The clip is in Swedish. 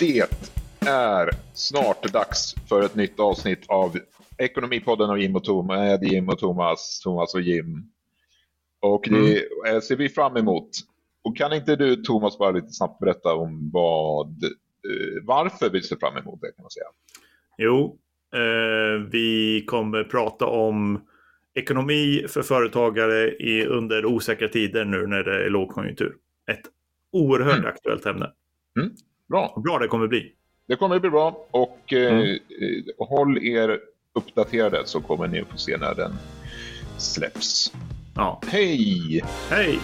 Det är snart dags för ett nytt avsnitt av Ekonomipodden av Jim och Thomas, med Jim och Thomas, Thomas och Jim. Och det mm. ser vi fram emot. Och kan inte du Thomas bara lite snabbt berätta om vad, eh, varför vi ser fram emot det kan man säga? Jo, eh, vi kommer prata om ekonomi för företagare i, under osäkra tider nu när det är lågkonjunktur. Ett oerhört mm. aktuellt ämne. Mm. Bra. bra det kommer bli. Det kommer bli bra och eh, mm. eh, håll er uppdaterade så kommer ni att få se när den släpps. Ja. Hej! Hej!